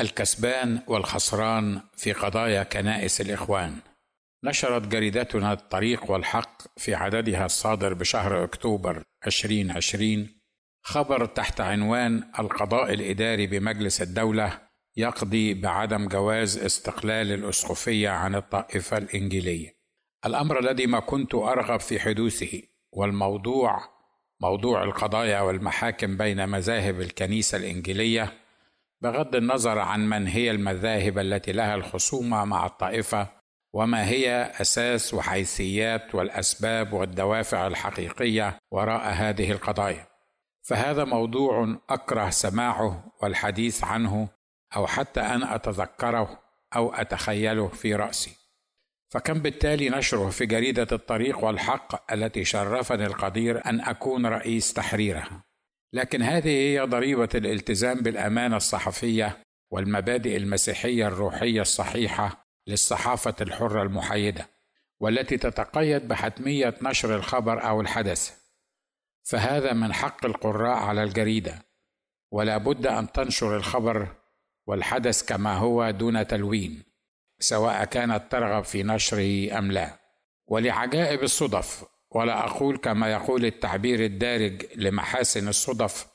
الكسبان والخسران في قضايا كنائس الإخوان. نشرت جريدتنا الطريق والحق في عددها الصادر بشهر أكتوبر 2020 خبر تحت عنوان القضاء الإداري بمجلس الدولة يقضي بعدم جواز استقلال الأسقفية عن الطائفة الإنجيلية. الأمر الذي ما كنت أرغب في حدوثه والموضوع موضوع القضايا والمحاكم بين مذاهب الكنيسة الإنجيلية بغض النظر عن من هي المذاهب التي لها الخصومة مع الطائفة وما هي أساس وحيثيات والأسباب والدوافع الحقيقية وراء هذه القضايا. فهذا موضوع أكره سماعه والحديث عنه أو حتى أن أتذكره أو أتخيله في رأسي. فكم بالتالي نشره في جريدة الطريق والحق التي شرفني القدير أن أكون رئيس تحريرها. لكن هذه هي ضريبة الالتزام بالأمانة الصحفية والمبادئ المسيحية الروحية الصحيحة للصحافة الحرة المحايدة والتي تتقيد بحتمية نشر الخبر أو الحدث. فهذا من حق القراء على الجريدة ولا بد أن تنشر الخبر والحدث كما هو دون تلوين سواء كانت ترغب في نشره أم لا. ولعجائب الصدف ولا أقول كما يقول التعبير الدارج لمحاسن الصدف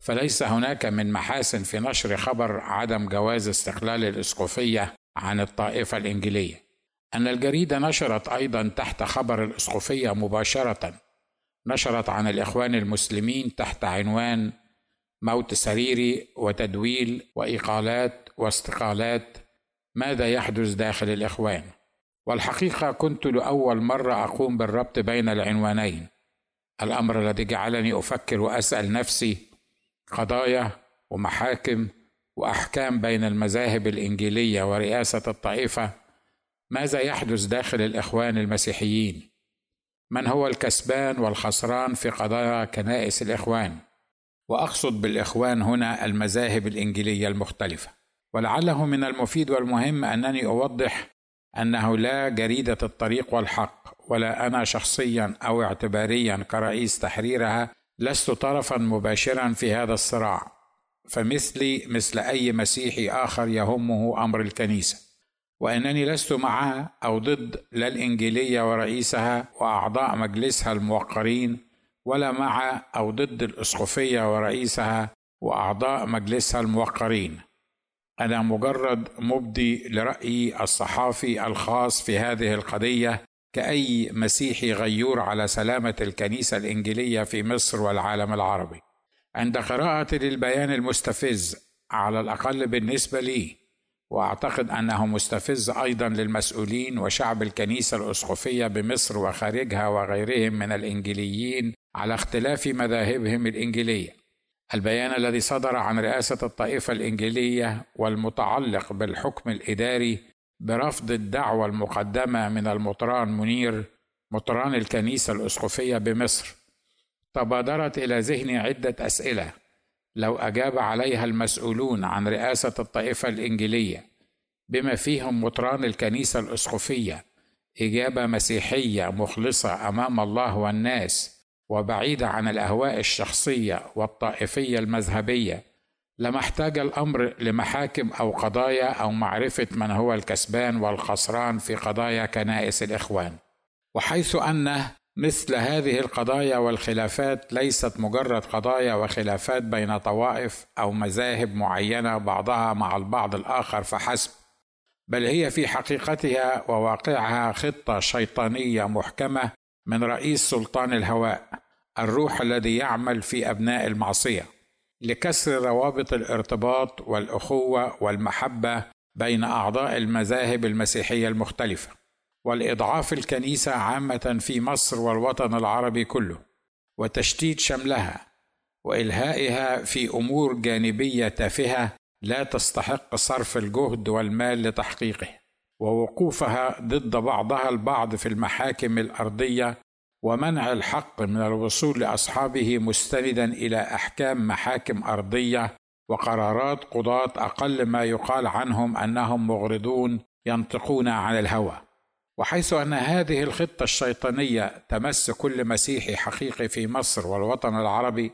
فليس هناك من محاسن في نشر خبر عدم جواز استقلال الاسقفيه عن الطائفة الإنجيلية. أن الجريدة نشرت أيضا تحت خبر الاسقفيه مباشرة نشرت عن الإخوان المسلمين تحت عنوان موت سريري وتدويل وإقالات واستقالات ماذا يحدث داخل الإخوان. والحقيقة كنت لأول مرة أقوم بالربط بين العنوانين. الأمر الذي جعلني أفكر وأسأل نفسي قضايا ومحاكم وأحكام بين المذاهب الإنجيلية ورئاسة الطائفة. ماذا يحدث داخل الإخوان المسيحيين؟ من هو الكسبان والخسران في قضايا كنائس الإخوان؟ وأقصد بالإخوان هنا المذاهب الإنجيلية المختلفة. ولعله من المفيد والمهم أنني أوضح أنه لا جريدة الطريق والحق ولا أنا شخصيا أو اعتباريا كرئيس تحريرها لست طرفا مباشرا في هذا الصراع فمثلي مثل أي مسيحي آخر يهمه أمر الكنيسة. وأنني لست معها أو ضد لا الإنجيلية ورئيسها وأعضاء مجلسها الموقرين ولا مع أو ضد الاسقفيه ورئيسها وأعضاء مجلسها الموقرين. أنا مجرد مبدي لرايي الصحافي الخاص في هذه القضية كأي مسيحي غيور على سلامة الكنيسة الإنجيلية في مصر والعالم العربي. عند قراءتي للبيان المستفز على الأقل بالنسبة لي وأعتقد أنه مستفز أيضا للمسؤولين وشعب الكنيسة الأسقفية بمصر وخارجها وغيرهم من الإنجيليين على اختلاف مذاهبهم الإنجيلية. البيان الذي صدر عن رئاسة الطائفة الإنجيلية والمتعلق بالحكم الإداري برفض الدعوة المقدمة من المطران منير مطران الكنيسة الأسقفية بمصر. تبادرت إلى ذهني عدة أسئلة لو أجاب عليها المسؤولون عن رئاسة الطائفة الإنجيلية بما فيهم مطران الكنيسة الأسقفية إجابة مسيحية مخلصة أمام الله والناس وبعيدة عن الأهواء الشخصية والطائفية المذهبية لما احتاج الأمر لمحاكم أو قضايا أو معرفة من هو الكسبان والخسران في قضايا كنائس الإخوان. وحيث أن مثل هذه القضايا والخلافات ليست مجرد قضايا وخلافات بين طوائف أو مذاهب معينة بعضها مع البعض الآخر فحسب بل هي في حقيقتها وواقعها خطة شيطانية محكمة من رئيس سلطان الهواء الروح الذي يعمل في أبناء المعصية لكسر روابط الارتباط والأخوة والمحبة بين أعضاء المذاهب المسيحية المختلفة والإضعاف الكنيسة عامة في مصر والوطن العربي كله وتشتيت شملها وإلهائها في أمور جانبية تافهة لا تستحق صرف الجهد والمال لتحقيقه. ووقوفها ضد بعضها البعض في المحاكم الأرضية ومنع الحق من الوصول لأصحابه مستندا إلى أحكام محاكم أرضية وقرارات قضاة أقل ما يقال عنهم أنهم مغرضون ينطقون عن الهوى. وحيث أن هذه الخطة الشيطانية تمس كل مسيحي حقيقي في مصر والوطن العربي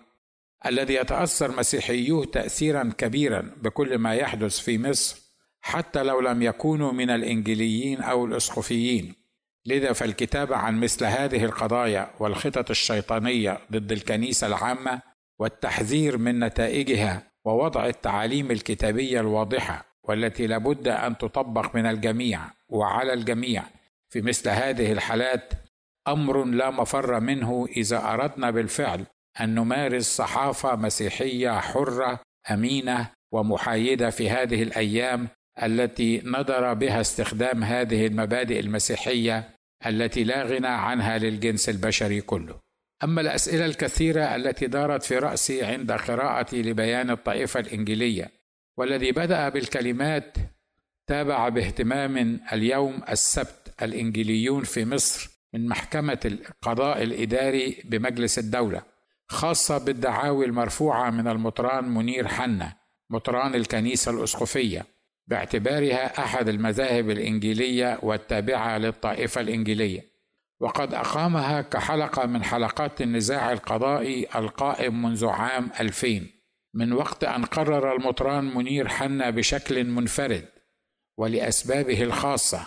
الذي يتأثر مسيحيوه تاثيرا كبيرا بكل ما يحدث في مصر حتى لو لم يكونوا من الانجيليين أو الاسقفيين لذا فالكتابة عن مثل هذه القضايا والخطط الشيطانية ضد الكنيسة العامة والتحذير من نتائجها ووضع التعاليم الكتابية الواضحة والتي لابد أن تطبق من الجميع وعلى الجميع. في مثل هذه الحالات أمر لا مفر منه إذا أردنا بالفعل أن نمارس صحافة مسيحية حرة أمينة ومحايدة في هذه الأيام التي ندر بها استخدام هذه المبادئ المسيحية التي لا غنى عنها للجنس البشري كله. أما الأسئلة الكثيرة التي دارت في رأسي عند قراءتي لبيان الطائفة الإنجيلية والذي بدأ بالكلمات تابع باهتمام اليوم السبت الإنجيليون في مصر من محكمة القضاء الإداري بمجلس الدولة خاصة بالدعاوي المرفوعة من المطران منير حنا مطران الكنيسة الأسقفية. باعتبارها أحد المذاهب الإنجيلية والتابعة للطائفة الإنجيلية. وقد أقامها كحلقة من حلقات النزاع القضائي القائم منذ عام 2000 من وقت أن قرر المطران منير حنا بشكل منفرد ولأسبابه الخاصة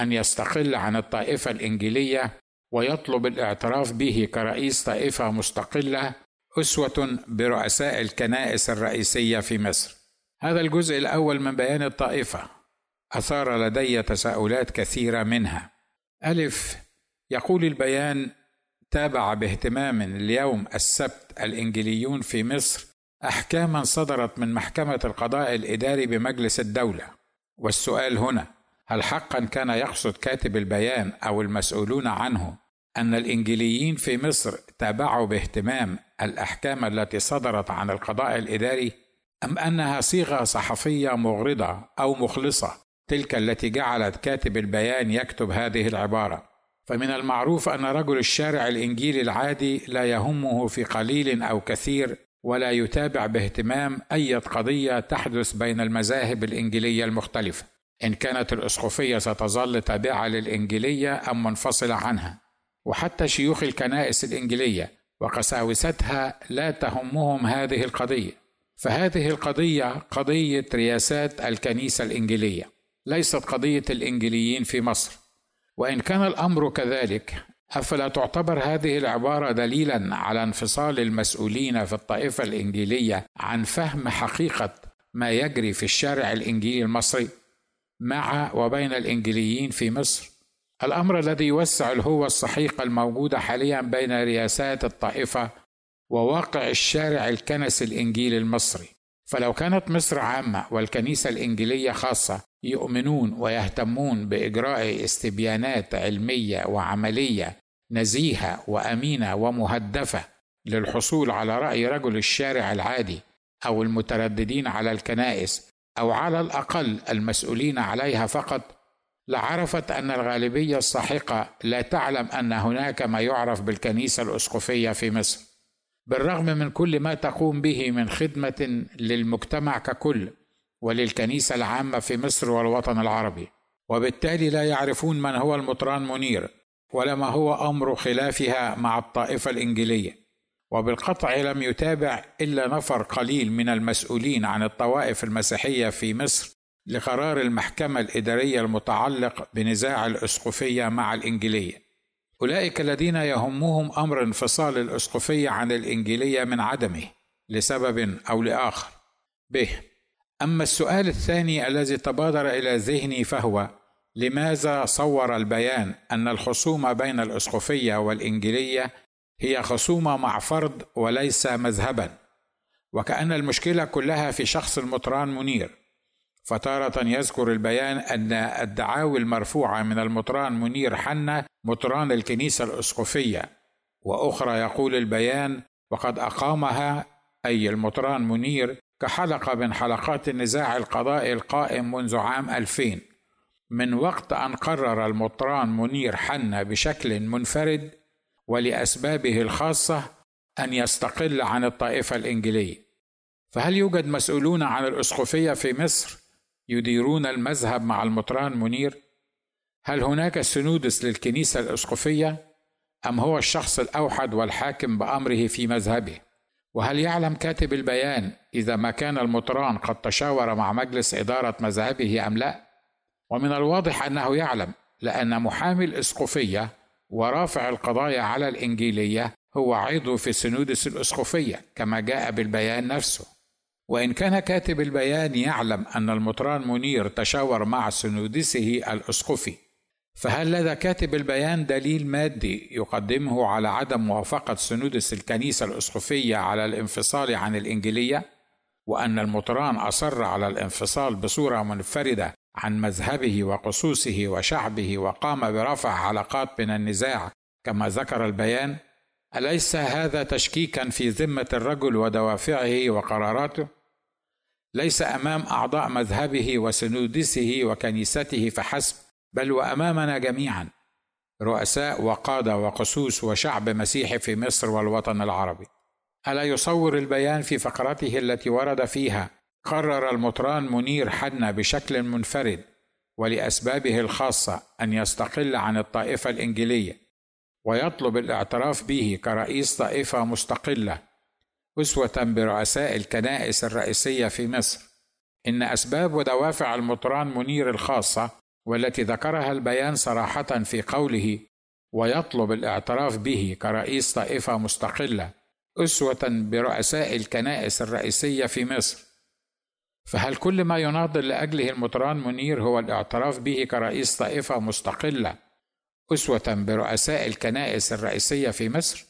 أن يستقل عن الطائفة الإنجيلية ويطلب الاعتراف به كرئيس طائفة مستقلة أسوة برؤساء الكنائس الرئيسية في مصر. هذا الجزء الأول من بيان الطائفة. أثار لدي تساؤلات كثيرة منها. ألف يقول البيان تابع باهتمام اليوم السبت الإنجليون في مصر أحكاما صدرت من محكمة القضاء الإداري بمجلس الدولة. والسؤال هنا هل حقا كان يقصد كاتب البيان أو المسؤولون عنه أن الإنجليين في مصر تابعوا باهتمام الأحكام التي صدرت عن القضاء الإداري أم أنها صيغة صحفية مغرضة أو مخلصة تلك التي جعلت كاتب البيان يكتب هذه العبارة. فمن المعروف أن رجل الشارع الانجيلي العادي لا يهمه في قليل أو كثير ولا يتابع باهتمام أي قضية تحدث بين المذاهب الإنجيلية المختلفة. إن كانت الاسقفيه ستظل تابعة للإنجيلية أم منفصلة عنها. وحتى شيوخ الكنائس الإنجيلية وقساوستها لا تهمهم هذه القضية. فهذه القضية قضية رياسات الكنيسة الإنجيلية ليست قضية الإنجيليين في مصر. وإن كان الأمر كذلك أفلا تعتبر هذه العبارة دليلا على انفصال المسؤولين في الطائفة الإنجيلية عن فهم حقيقة ما يجري في الشارع الإنجيلي المصري مع وبين الإنجيليين في مصر. الأمر الذي يوسع الهوة الصحيحه الموجوده حاليا بين رياسات الطائفة وواقع الشارع الكنسي الانجيلي المصري. فلو كانت مصر عامة والكنيسة الإنجيلية خاصة يؤمنون ويهتمون بإجراء استبيانات علمية وعملية نزيهة وأمينة ومهدفة للحصول على رأي رجل الشارع العادي أو المترددين على الكنائس أو على الأقل المسؤولين عليها فقط لعرفت أن الغالبية الساحقه لا تعلم أن هناك ما يعرف بالكنيسة الأسقفية في مصر. بالرغم من كل ما تقوم به من خدمة للمجتمع ككل وللكنيسة العامة في مصر والوطن العربي وبالتالي لا يعرفون من هو المطران منير ولا ما هو أمر خلافها مع الطائفة الانجيليه وبالقطع لم يتابع إلا نفر قليل من المسؤولين عن الطوائف المسيحية في مصر لقرار المحكمة الإدارية المتعلق بنزاع الأسقفية مع الإنجيلية. أولئك الذين يهمهم أمر انفصال الأسقفية عن الإنجيلية من عدمه لسبب أو لآخر. ب. أما السؤال الثاني الذي تبادر إلى ذهني فهو: لماذا صور البيان أن الخصومة بين الأسقفية والإنجيلية هي خصومة مع فرد وليس مذهبا؟ وكأن المشكلة كلها في شخص المطران منير فتارة يذكر البيان أن الدعاوي المرفوعة من المطران منير حنا مطران الكنيسة الأسقفية. وأخرى يقول البيان وقد أقامها أي المطران منير كحلقة من حلقات النزاع القضائي القائم منذ عام 2000 من وقت أن قرر المطران منير حنا بشكل منفرد ولأسبابه الخاصة أن يستقل عن الطائفة الإنجيلية فهل يوجد مسؤولون عن الأسقفية في مصر؟ يديرون المذهب مع المطران منير؟ هل هناك سنودس للكنيسة الأسقفية؟ أم هو الشخص الأوحد والحاكم بأمره في مذهبه؟ وهل يعلم كاتب البيان إذا ما كان المطران قد تشاور مع مجلس إدارة مذهبه أم لا؟ ومن الواضح أنه يعلم لأن محامي الإسقفية ورافع القضايا على الإنجيلية هو عضو في سنودس الإسقفية كما جاء بالبيان نفسه. وإن كان كاتب البيان يعلم أن المطران منير تشاور مع سنودسه الأسقفي فهل لدى كاتب البيان دليل مادي يقدمه على عدم موافقة سنودس الكنيسة الأسقفية على الانفصال عن الإنجيلية؟ وأن المطران أصر على الانفصال بصورة منفردة عن مذهبه وقصوصه وشعبه وقام برفع علاقات من النزاع كما ذكر البيان؟ أليس هذا تشكيكا في ذمة الرجل ودوافعه وقراراته؟ ليس أمام أعضاء مذهبه وسنودسه وكنيسته فحسب بل وأمامنا جميعا رؤساء وقادة وقسوس وشعب مسيحي في مصر والوطن العربي. ألا يصور البيان في فقرته التي ورد فيها قرر المطران منير حنا بشكل منفرد ولأسبابه الخاصة أن يستقل عن الطائفة الإنجيلية ويطلب الاعتراف به كرئيس طائفة مستقلة أسوة برؤساء الكنائس الرئيسية في مصر إن أسباب ودوافع المطران منير الخاصة والتي ذكرها البيان صراحة في قوله ويطلب الاعتراف به كرئيس طائفة مستقلة أسوة برؤساء الكنائس الرئيسية في مصر فهل كل ما يناضل لأجله المطران منير هو الاعتراف به كرئيس طائفة مستقلة أسوة برؤساء الكنائس الرئيسية في مصر؟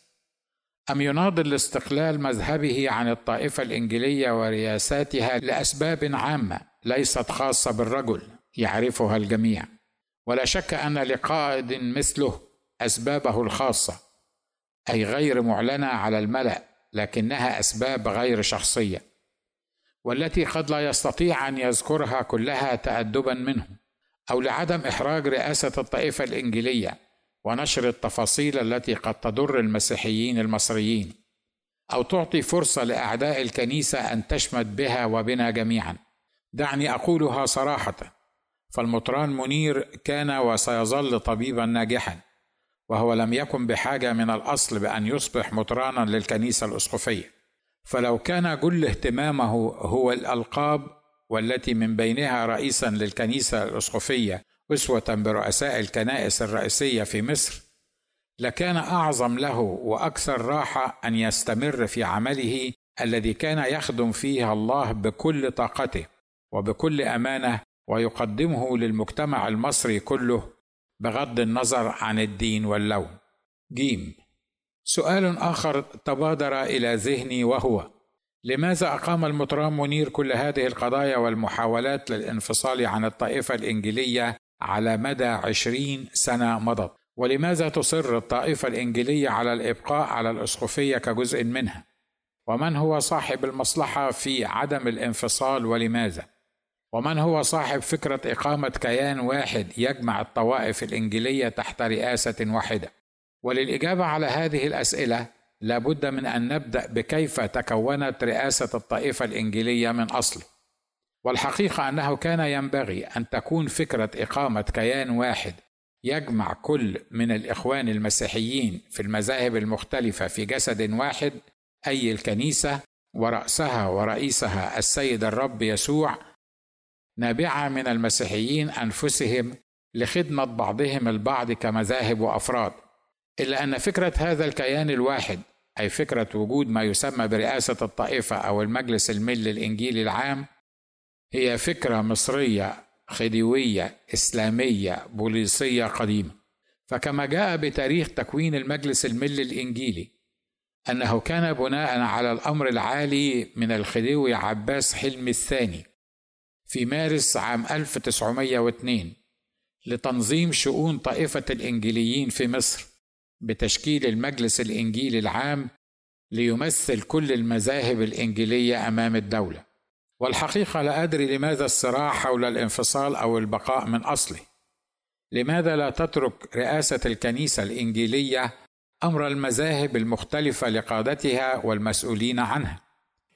أم يناضل لاستقلال مذهبه عن الطائفة الإنجيلية ورياساتها لأسباب عامة ليست خاصة بالرجل يعرفها الجميع. ولا شك أن لقائد مثله أسبابه الخاصة أي غير معلنة على الملأ لكنها أسباب غير شخصية والتي قد لا يستطيع أن يذكرها كلها تادبا منه أو لعدم إحراج رئاسة الطائفة الإنجيلية. ونشر التفاصيل التي قد تضر المسيحيين المصريين أو تعطي فرصة لأعداء الكنيسة أن تشمت بها وبنا جميعا. دعني أقولها صراحة فالمطران منير كان وسيظل طبيبا ناجحا وهو لم يكن بحاجة من الأصل بأن يصبح مطرانا للكنيسة الأسقفية. فلو كان جل اهتمامه هو الألقاب والتي من بينها رئيسا للكنيسة الأسقفية أسوة برؤساء الكنائس الرئيسية في مصر لكان أعظم له وأكثر راحة أن يستمر في عمله الذي كان يخدم فيه الله بكل طاقته وبكل أمانة ويقدمه للمجتمع المصري كله بغض النظر عن الدين واللون. جيم. سؤال آخر تبادر إلى ذهني وهو لماذا أقام المطران منير كل هذه القضايا والمحاولات للانفصال عن الطائفة الإنجيلية على مدى عشرين سنة مضت ولماذا تصر الطائفة الإنجيلية على الإبقاء على الأسقفية كجزء منها ومن هو صاحب المصلحة في عدم الانفصال ولماذا ومن هو صاحب فكرة إقامة كيان واحد يجمع الطوائف الإنجيلية تحت رئاسة واحدة؟ وللإجابة على هذه الأسئلة لابد من أن نبدأ بكيف تكونت رئاسة الطائفة الإنجيلية من أصله. والحقيقة أنه كان ينبغي أن تكون فكرة إقامة كيان واحد يجمع كل من الإخوان المسيحيين في المذاهب المختلفة في جسد واحد أي الكنيسة ورأسها ورئيسها السيد الرب يسوع نابعة من المسيحيين أنفسهم لخدمة بعضهم البعض كمذاهب وأفراد. إلا أن فكرة هذا الكيان الواحد أي فكرة وجود ما يسمى برئاسة الطائفة أو المجلس الملي الانجيلي العام هي فكرة مصرية خديوية إسلامية بوليسية قديمة. فكما جاء بتاريخ تكوين المجلس الملي الإنجيلي أنه كان بناء على الأمر العالي من الخديوي عباس حلمي الثاني في مارس عام 1902 لتنظيم شؤون طائفة الإنجيليين في مصر بتشكيل المجلس الإنجيلي العام ليمثل كل المذاهب الإنجيلية أمام الدولة. والحقيقة لا أدري لماذا الصراع حول الانفصال أو البقاء من أصله. لماذا لا تترك رئاسة الكنيسة الإنجيلية أمر المذاهب المختلفة لقادتها والمسؤولين عنها؟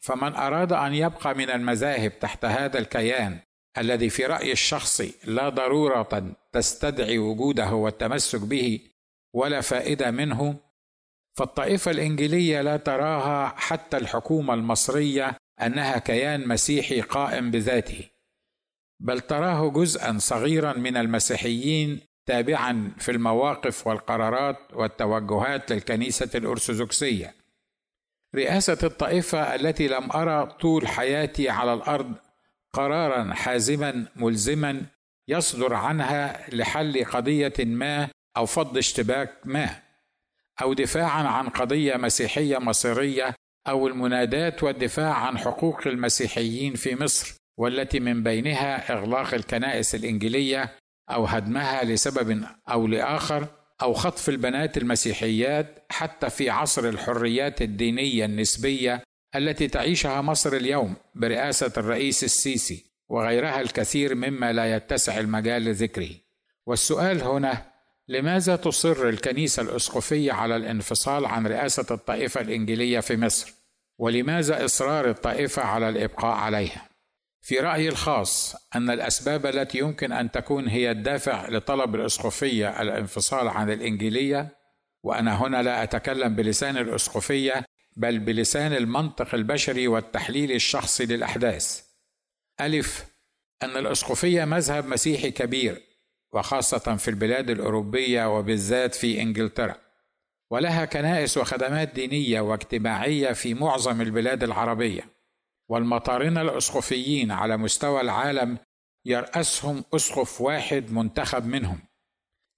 فمن أراد أن يبقى من المذاهب تحت هذا الكيان الذي في رايي الشخصي لا ضرورة تستدعي وجوده والتمسك به ولا فائدة منه فالطائفة الإنجيلية لا تراها حتى الحكومة المصرية أنها كيان مسيحي قائم بذاته بل تراه جزءا صغيرا من المسيحيين تابعا في المواقف والقرارات والتوجهات للكنيسة الأرثوذكسية. رئاسة الطائفة التي لم أرى طول حياتي على الأرض قرارا حازما ملزما يصدر عنها لحل قضية ما أو فض اشتباك ما أو دفاعا عن قضية مسيحية مصيرية أو المناداة والدفاع عن حقوق المسيحيين في مصر والتي من بينها إغلاق الكنائس الإنجيلية أو هدمها لسبب أو لآخر أو خطف البنات المسيحيات حتى في عصر الحريات الدينية النسبية التي تعيشها مصر اليوم برئاسة الرئيس السيسي وغيرها الكثير مما لا يتسع المجال لذكره. والسؤال هنا لماذا تصر الكنيسة الأسقفية على الانفصال عن رئاسة الطائفة الإنجيلية في مصر؟ ولماذا إصرار الطائفة على الإبقاء عليها؟ في رأيي الخاص أن الأسباب التي يمكن أن تكون هي الدافع لطلب الأسقفية الانفصال عن الإنجيلية وأنا هنا لا أتكلم بلسان الأسقفية بل بلسان المنطق البشري والتحليل الشخصي للأحداث. ألف أن الأسقفية مذهب مسيحي كبير وخاصة في البلاد الأوروبية وبالذات في إنجلترا. ولها كنائس وخدمات دينية واجتماعية في معظم البلاد العربية. والمطارنة الأسقفيين على مستوى العالم يرأسهم أسقف واحد منتخب منهم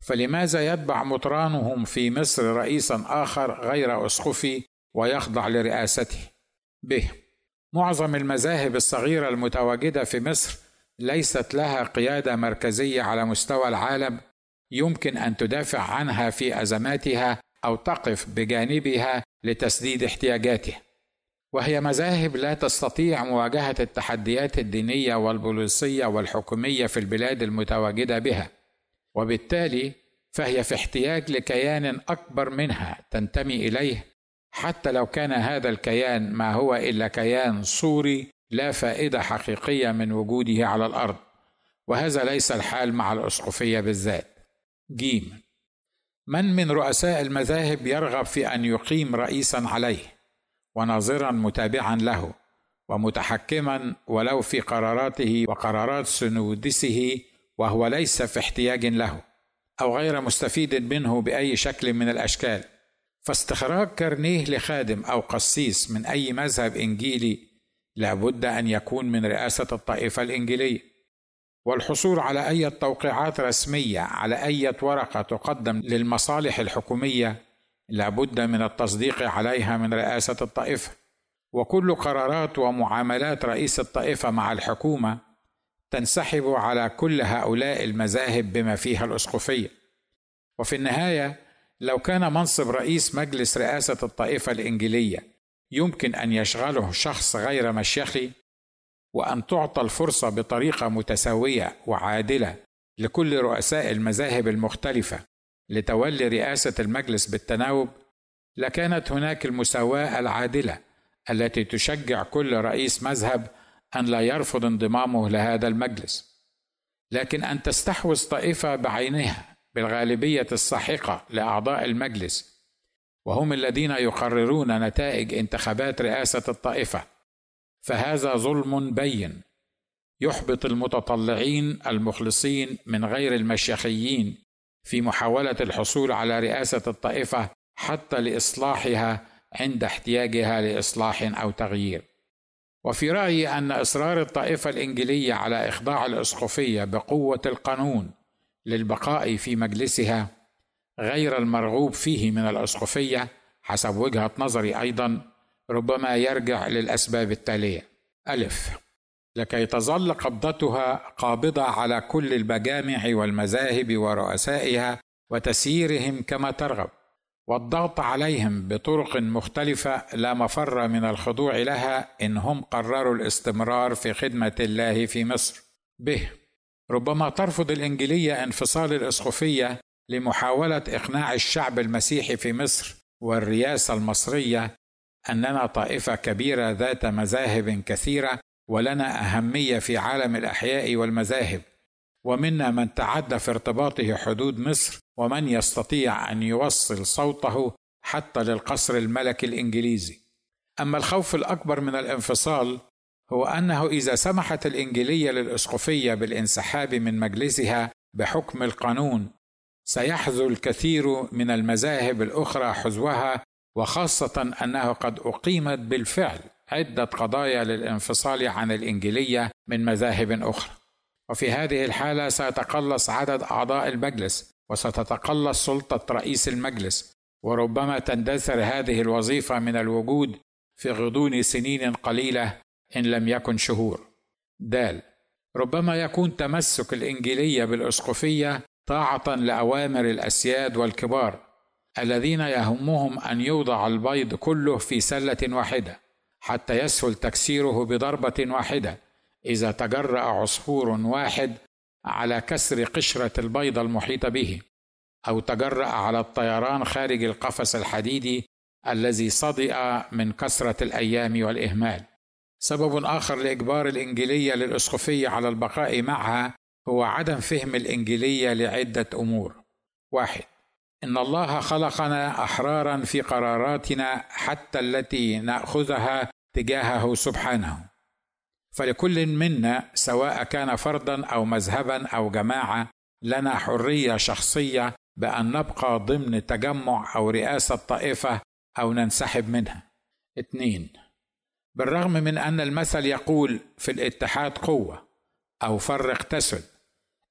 فلماذا يتبع مطرانهم في مصر رئيسا آخر غير أسقفي ويخضع لرئاسته ب معظم المذاهب الصغيرة المتواجدة في مصر ليست لها قيادة مركزية على مستوى العالم يمكن أن تدافع عنها في أزماتها أو تقف بجانبها لتسديد احتياجاتها. وهي مذاهب لا تستطيع مواجهة التحديات الدينية والبوليسية والحكومية في البلاد المتواجدة بها وبالتالي فهي في احتياج لكيان أكبر منها تنتمي إليه حتى لو كان هذا الكيان ما هو إلا كيان صوري لا فائدة حقيقية من وجوده على الأرض وهذا ليس الحال مع الأسقفية بالذات. جيم. من من رؤساء المذاهب يرغب في أن يقيم رئيسا عليه وناظرا متابعا له ومتحكما ولو في قراراته وقرارات سنودسه وهو ليس في احتياج له أو غير مستفيد منه بأي شكل من الأشكال. فاستخراج كرنيه لخادم أو قسيس من أي مذهب إنجيلي لابد أن يكون من رئاسة الطائفة الانجيليه والحصول على أي توقيعات رسمية على أي ورقة تقدم للمصالح الحكومية لابد من التصديق عليها من رئاسة الطائفة. وكل قرارات ومعاملات رئيس الطائفة مع الحكومة تنسحب على كل هؤلاء المذاهب بما فيها الأسقفية. وفي النهاية لو كان منصب رئيس مجلس رئاسة الطائفة الانجيليه يمكن أن يشغله شخص غير مشيخي وأن تعطى الفرصة بطريقة متساوية وعادلة لكل رؤساء المذاهب المختلفة لتولي رئاسة المجلس بالتناوب لكانت هناك المساواة العادلة التي تشجع كل رئيس مذهب أن لا يرفض انضمامه لهذا المجلس. لكن أن تستحوذ طائفة بعينها بالغالبية الساحقة لأعضاء المجلس وهم الذين يقررون نتائج انتخابات رئاسة الطائفة. فهذا ظلم بين. يحبط المتطلعين المخلصين من غير المشيخيين في محاولة الحصول على رئاسة الطائفة حتى لإصلاحها عند احتياجها لإصلاح أو تغيير. وفي رأيي أن إصرار الطائفة الانجيليه على إخضاع الاسقفيه بقوة القانون للبقاء في مجلسها غير المرغوب فيه من الاسقفيه حسب وجهة نظري أيضا ربما يرجع للأسباب التالية. ألف. لكي تظل قبضتها قابضة على كل المجامع والمذاهب ورؤسائها وتسييرهم كما ترغب والضغط عليهم بطرق مختلفة لا مفر من الخضوع لها إن هم قرروا الاستمرار في خدمة الله في مصر. به. ربما ترفض الانجيليه انفصال الاسقفيه لمحاولة إقناع الشعب المسيحي في مصر والرياسه المصرية أننا طائفة كبيرة ذات مذاهب كثيرة ولنا أهمية في عالم الأحياء والمذاهب. ومنا من تعدى في ارتباطه حدود مصر ومن يستطيع أن يوصل صوته حتى للقصر الملكي الإنجليزي. أما الخوف الأكبر من الانفصال هو أنه إذا سمحت الانجيليه للاسقفيه بالانسحاب من مجلسها بحكم القانون سيحذو الكثير من المذاهب الأخرى حذوها وخاصة انه قد أقيمت بالفعل عدة قضايا للانفصال عن الإنجيلية من مذاهب أخرى. وفي هذه الحالة سيتقلص عدد أعضاء المجلس وستتقلص سلطة رئيس المجلس وربما تندثر هذه الوظيفة من الوجود في غضون سنين قليلة إن لم يكن شهور. دال ربما يكون تمسك الإنجيلية بالأسقفية طاعه لأوامر الأسياد والكبار الذين يهمهم أن يوضع البيض كله في سلة واحدة حتى يسهل تكسيره بضربة واحدة إذا تجرأ عصفور واحد على كسر قشرة البيضه المحيطه به أو تجرأ على الطيران خارج القفص الحديدي الذي صدئ من كثره الأيام والإهمال. سبب آخر لإجبار الإنجيلية للاسقفيه على البقاء معها هو عدم فهم الإنجيلية لعدة أمور. واحد إن الله خلقنا أحرارا في قراراتنا حتى التي نأخذها تجاهه سبحانه. فلكل منا سواء كان فردا أو مذهبا أو جماعة لنا حرية شخصية بأن نبقى ضمن تجمع أو رئاسة طائفة أو ننسحب منها. اثنين بالرغم من أن المثل يقول في الاتحاد قوة أو فرق تسد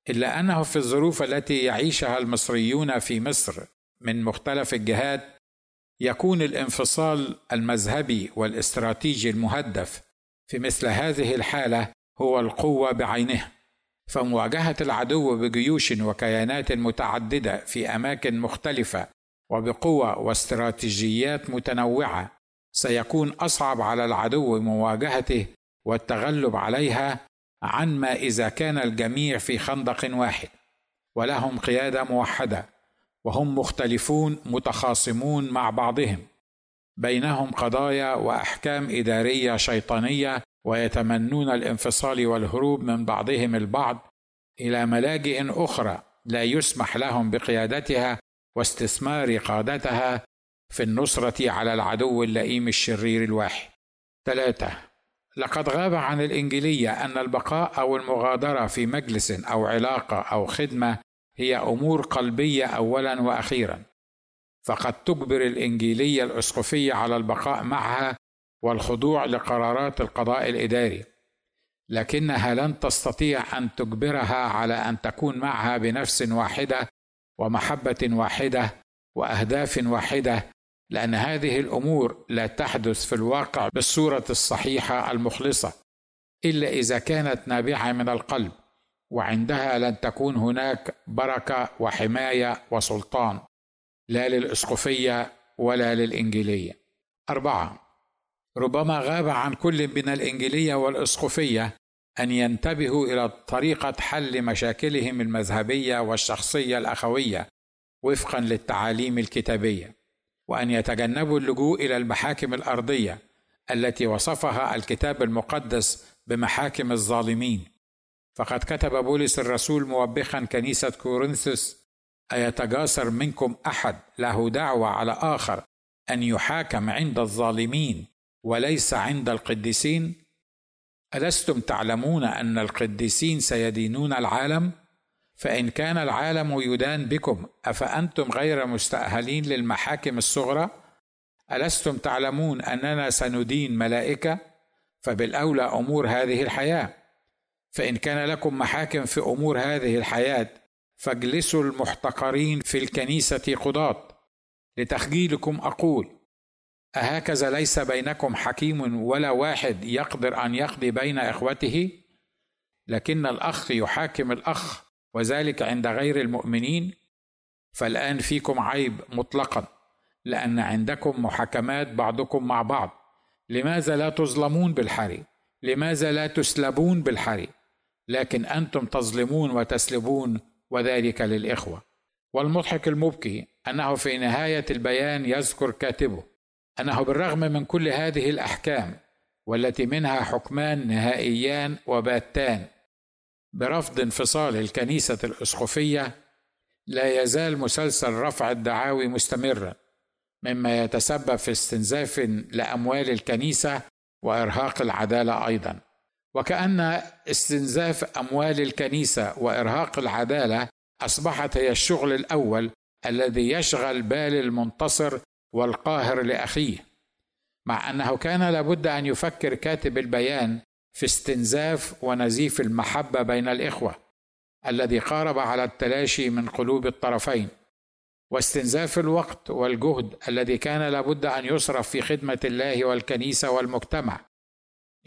إلا أنه في الظروف التي يعيشها المصريون في مصر من مختلف الجهات يكون الانفصال المذهبي والاستراتيجي المهدف في مثل هذه الحالة هو القوة بعينها فمواجهة العدو بجيوش وكيانات متعددة في أماكن مختلفة وبقوة واستراتيجيات متنوعة سيكون أصعب على العدو مواجهته والتغلب عليها عن ما إذا كان الجميع في خندق واحد ولهم قيادة موحدة وهم مختلفون متخاصمون مع بعضهم بينهم قضايا وأحكام إدارية شيطانية ويتمنون الانفصال والهروب من بعضهم البعض إلى ملاجئ أخرى لا يسمح لهم بقيادتها واستثمار قادتها في النصرة على العدو اللئيم الشرير الواحد. ثلاثة لقد غاب عن الإنجيلية أن البقاء أو المغادرة في مجلس أو علاقة أو خدمة هي أمور قلبية أولا وأخيرا. فقد تجبر الإنجيلية الأسقفية على البقاء معها والخضوع لقرارات القضاء الإداري. لكنها لن تستطيع أن تجبرها على أن تكون معها بنفس واحدة ومحبة واحدة وأهداف واحدة لأن هذه الأمور لا تحدث في الواقع بالصورة الصحيحة المخلصة إلا إذا كانت نابعة من القلب وعندها لن تكون هناك بركة وحماية وسلطان لا للإسقفية ولا للإنجيلية. أربعة ربما غاب عن كل من الإنجيلية والإسقفية أن ينتبهوا إلى طريقة حل مشاكلهم المذهبية والشخصية الأخوية وفقا للتعاليم الكتابية. وأن يتجنبوا اللجوء إلى المحاكم الأرضية التي وصفها الكتاب المقدس بمحاكم الظالمين. فقد كتب بولس الرسول موبخا كنيسة كورنثوس أيتجاسر منكم أحد؟ له دعوة على آخر أن يحاكم عند الظالمين وليس عند القديسين؟ ألستم تعلمون أن القديسين سيدينون العالم؟ فإن كان العالم يدان بكم أفأنتم غير مستأهلين للمحاكم الصغرى؟ ألستم تعلمون أننا سندين ملائكة؟ فبالأولى أمور هذه الحياة فإن كان لكم محاكم في أمور هذه الحياة فاجلسوا المحتقرين في الكنيسة قضاة لتخجيلكم أقول أهكذا ليس بينكم حكيم ولا واحد يقدر أن يقضي بين إخوته لكن الأخ يحاكم الأخ وذلك عند غير المؤمنين فالآن فيكم عيب مطلقا لأن عندكم محاكمات بعضكم مع بعض. لماذا لا تظلمون بالحري؟ لماذا لا تسلبون بالحري؟ لكن أنتم تظلمون وتسلبون وذلك للإخوة. والمضحك المبكي أنه في نهاية البيان يذكر كاتبه أنه بالرغم من كل هذه الأحكام والتي منها حكمان نهائيان وباتان برفض انفصال الكنيسة الاسقفيه لا يزال مسلسل رفع الدعاوي مستمرا مما يتسبب في استنزاف لأموال الكنيسة وإرهاق العدالة أيضا. وكأن استنزاف أموال الكنيسة وإرهاق العدالة أصبحت هي الشغل الأول الذي يشغل بال المنتصر والقاهر لأخيه مع أنه كان لابد أن يفكر كاتب البيان في استنزاف ونزيف المحبة بين الإخوة الذي قارب على التلاشي من قلوب الطرفين واستنزاف الوقت والجهد الذي كان لابد أن يصرف في خدمة الله والكنيسة والمجتمع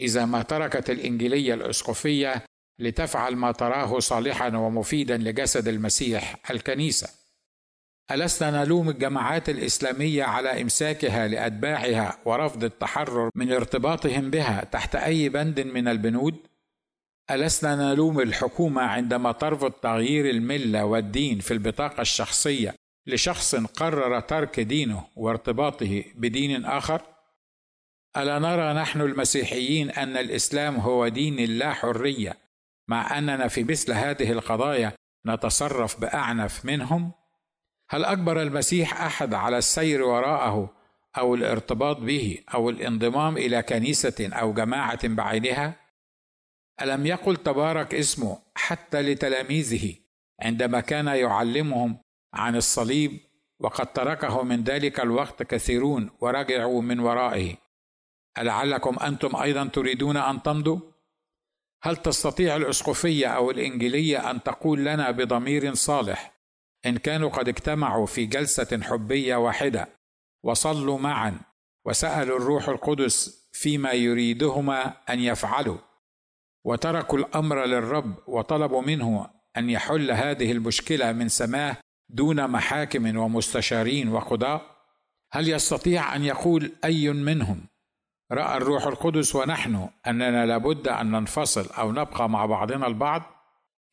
إذا ما تركت الإنجيلية الإسقفية لتفعل ما تراه صالحا ومفيدا لجسد المسيح الكنيسة. ألسنا نلوم الجماعات الإسلامية على إمساكها لأتباعها ورفض التحرر من ارتباطهم بها تحت أي بند من البنود؟ ألسنا نلوم الحكومة عندما ترفض تغيير الملة والدين في البطاقة الشخصية لشخص قرر ترك دينه وارتباطه بدين آخر؟ ألا نرى نحن المسيحيين أن الإسلام هو دين اللا حرية مع أننا في مثل هذه القضايا نتصرف بأعنف منهم؟ هل اجبر المسيح أحد على السير وراءه أو الارتباط به أو الانضمام إلى كنيسة أو جماعة بعينها ألم يقل تبارك اسمه حتى لتلاميذه عندما كان يعلمهم عن الصليب وقد تركه من ذلك الوقت كثيرون ورجعوا من ورائه ألعلكم أنتم أيضا تريدون أن تمضوا؟ هل تستطيع الأسقفية أو الإنجيلية أن تقول لنا بضمير صالح إن كانوا قد اجتمعوا في جلسة حبية واحدة وصلوا معا وسألوا الروح القدس فيما يريدهما أن يفعلوا وتركوا الأمر للرب وطلبوا منه أن يحل هذه المشكلة من سماه دون محاكم ومستشارين وقضاء هل يستطيع أن يقول أي منهم رأى الروح القدس ونحن أننا لابد أن ننفصل أو نبقى مع بعضنا البعض؟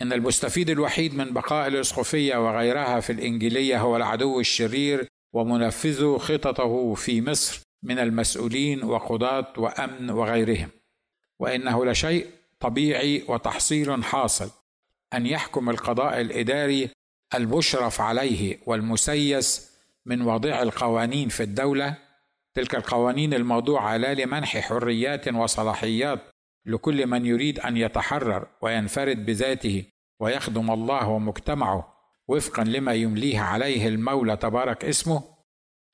إن المستفيد الوحيد من بقاء الاسقفيه وغيرها في الإنجيلية هو العدو الشرير ومنفذو خططه في مصر من المسؤولين وقضاة وأمن وغيرهم. وإنه لشيء طبيعي وتحصيل حاصل أن يحكم القضاء الإداري المشرف عليه والمسيس من وضع القوانين في الدولة تلك القوانين الموضوعة لا لمنح حريات وصلاحيات لكل من يريد أن يتحرر وينفرد بذاته ويخدم الله ومجتمعه وفقا لما يمليه عليه المولى تبارك اسمه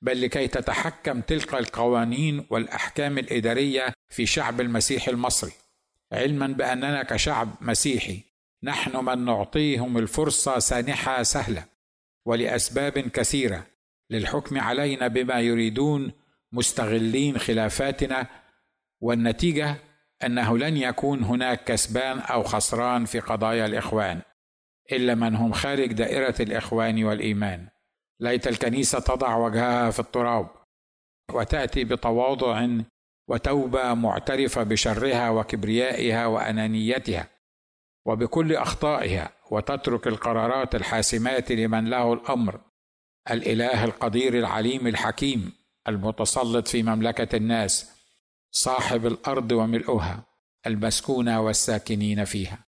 بل لكي تتحكم تلك القوانين والأحكام الإدارية في شعب المسيح المصري. علما بأننا كشعب مسيحي نحن من نعطيهم الفرصة سانحة سهلة ولأسباب كثيرة للحكم علينا بما يريدون مستغلين خلافاتنا والنتيجة أنه لن يكون هناك كسبان أو خسران في قضايا الإخوان إلا من هم خارج دائرة الإخوان والإيمان. ليت الكنيسة تضع وجهها في التراب وتأتي بتواضع وتوبة معترفة بشرها وكبريائها وأنانيتها وبكل أخطائها وتترك القرارات الحاسمات لمن له الأمر. الإله القدير العليم الحكيم المتسلط في مملكة الناس. صاحب الأرض وملؤها المسكونه والساكنين فيها.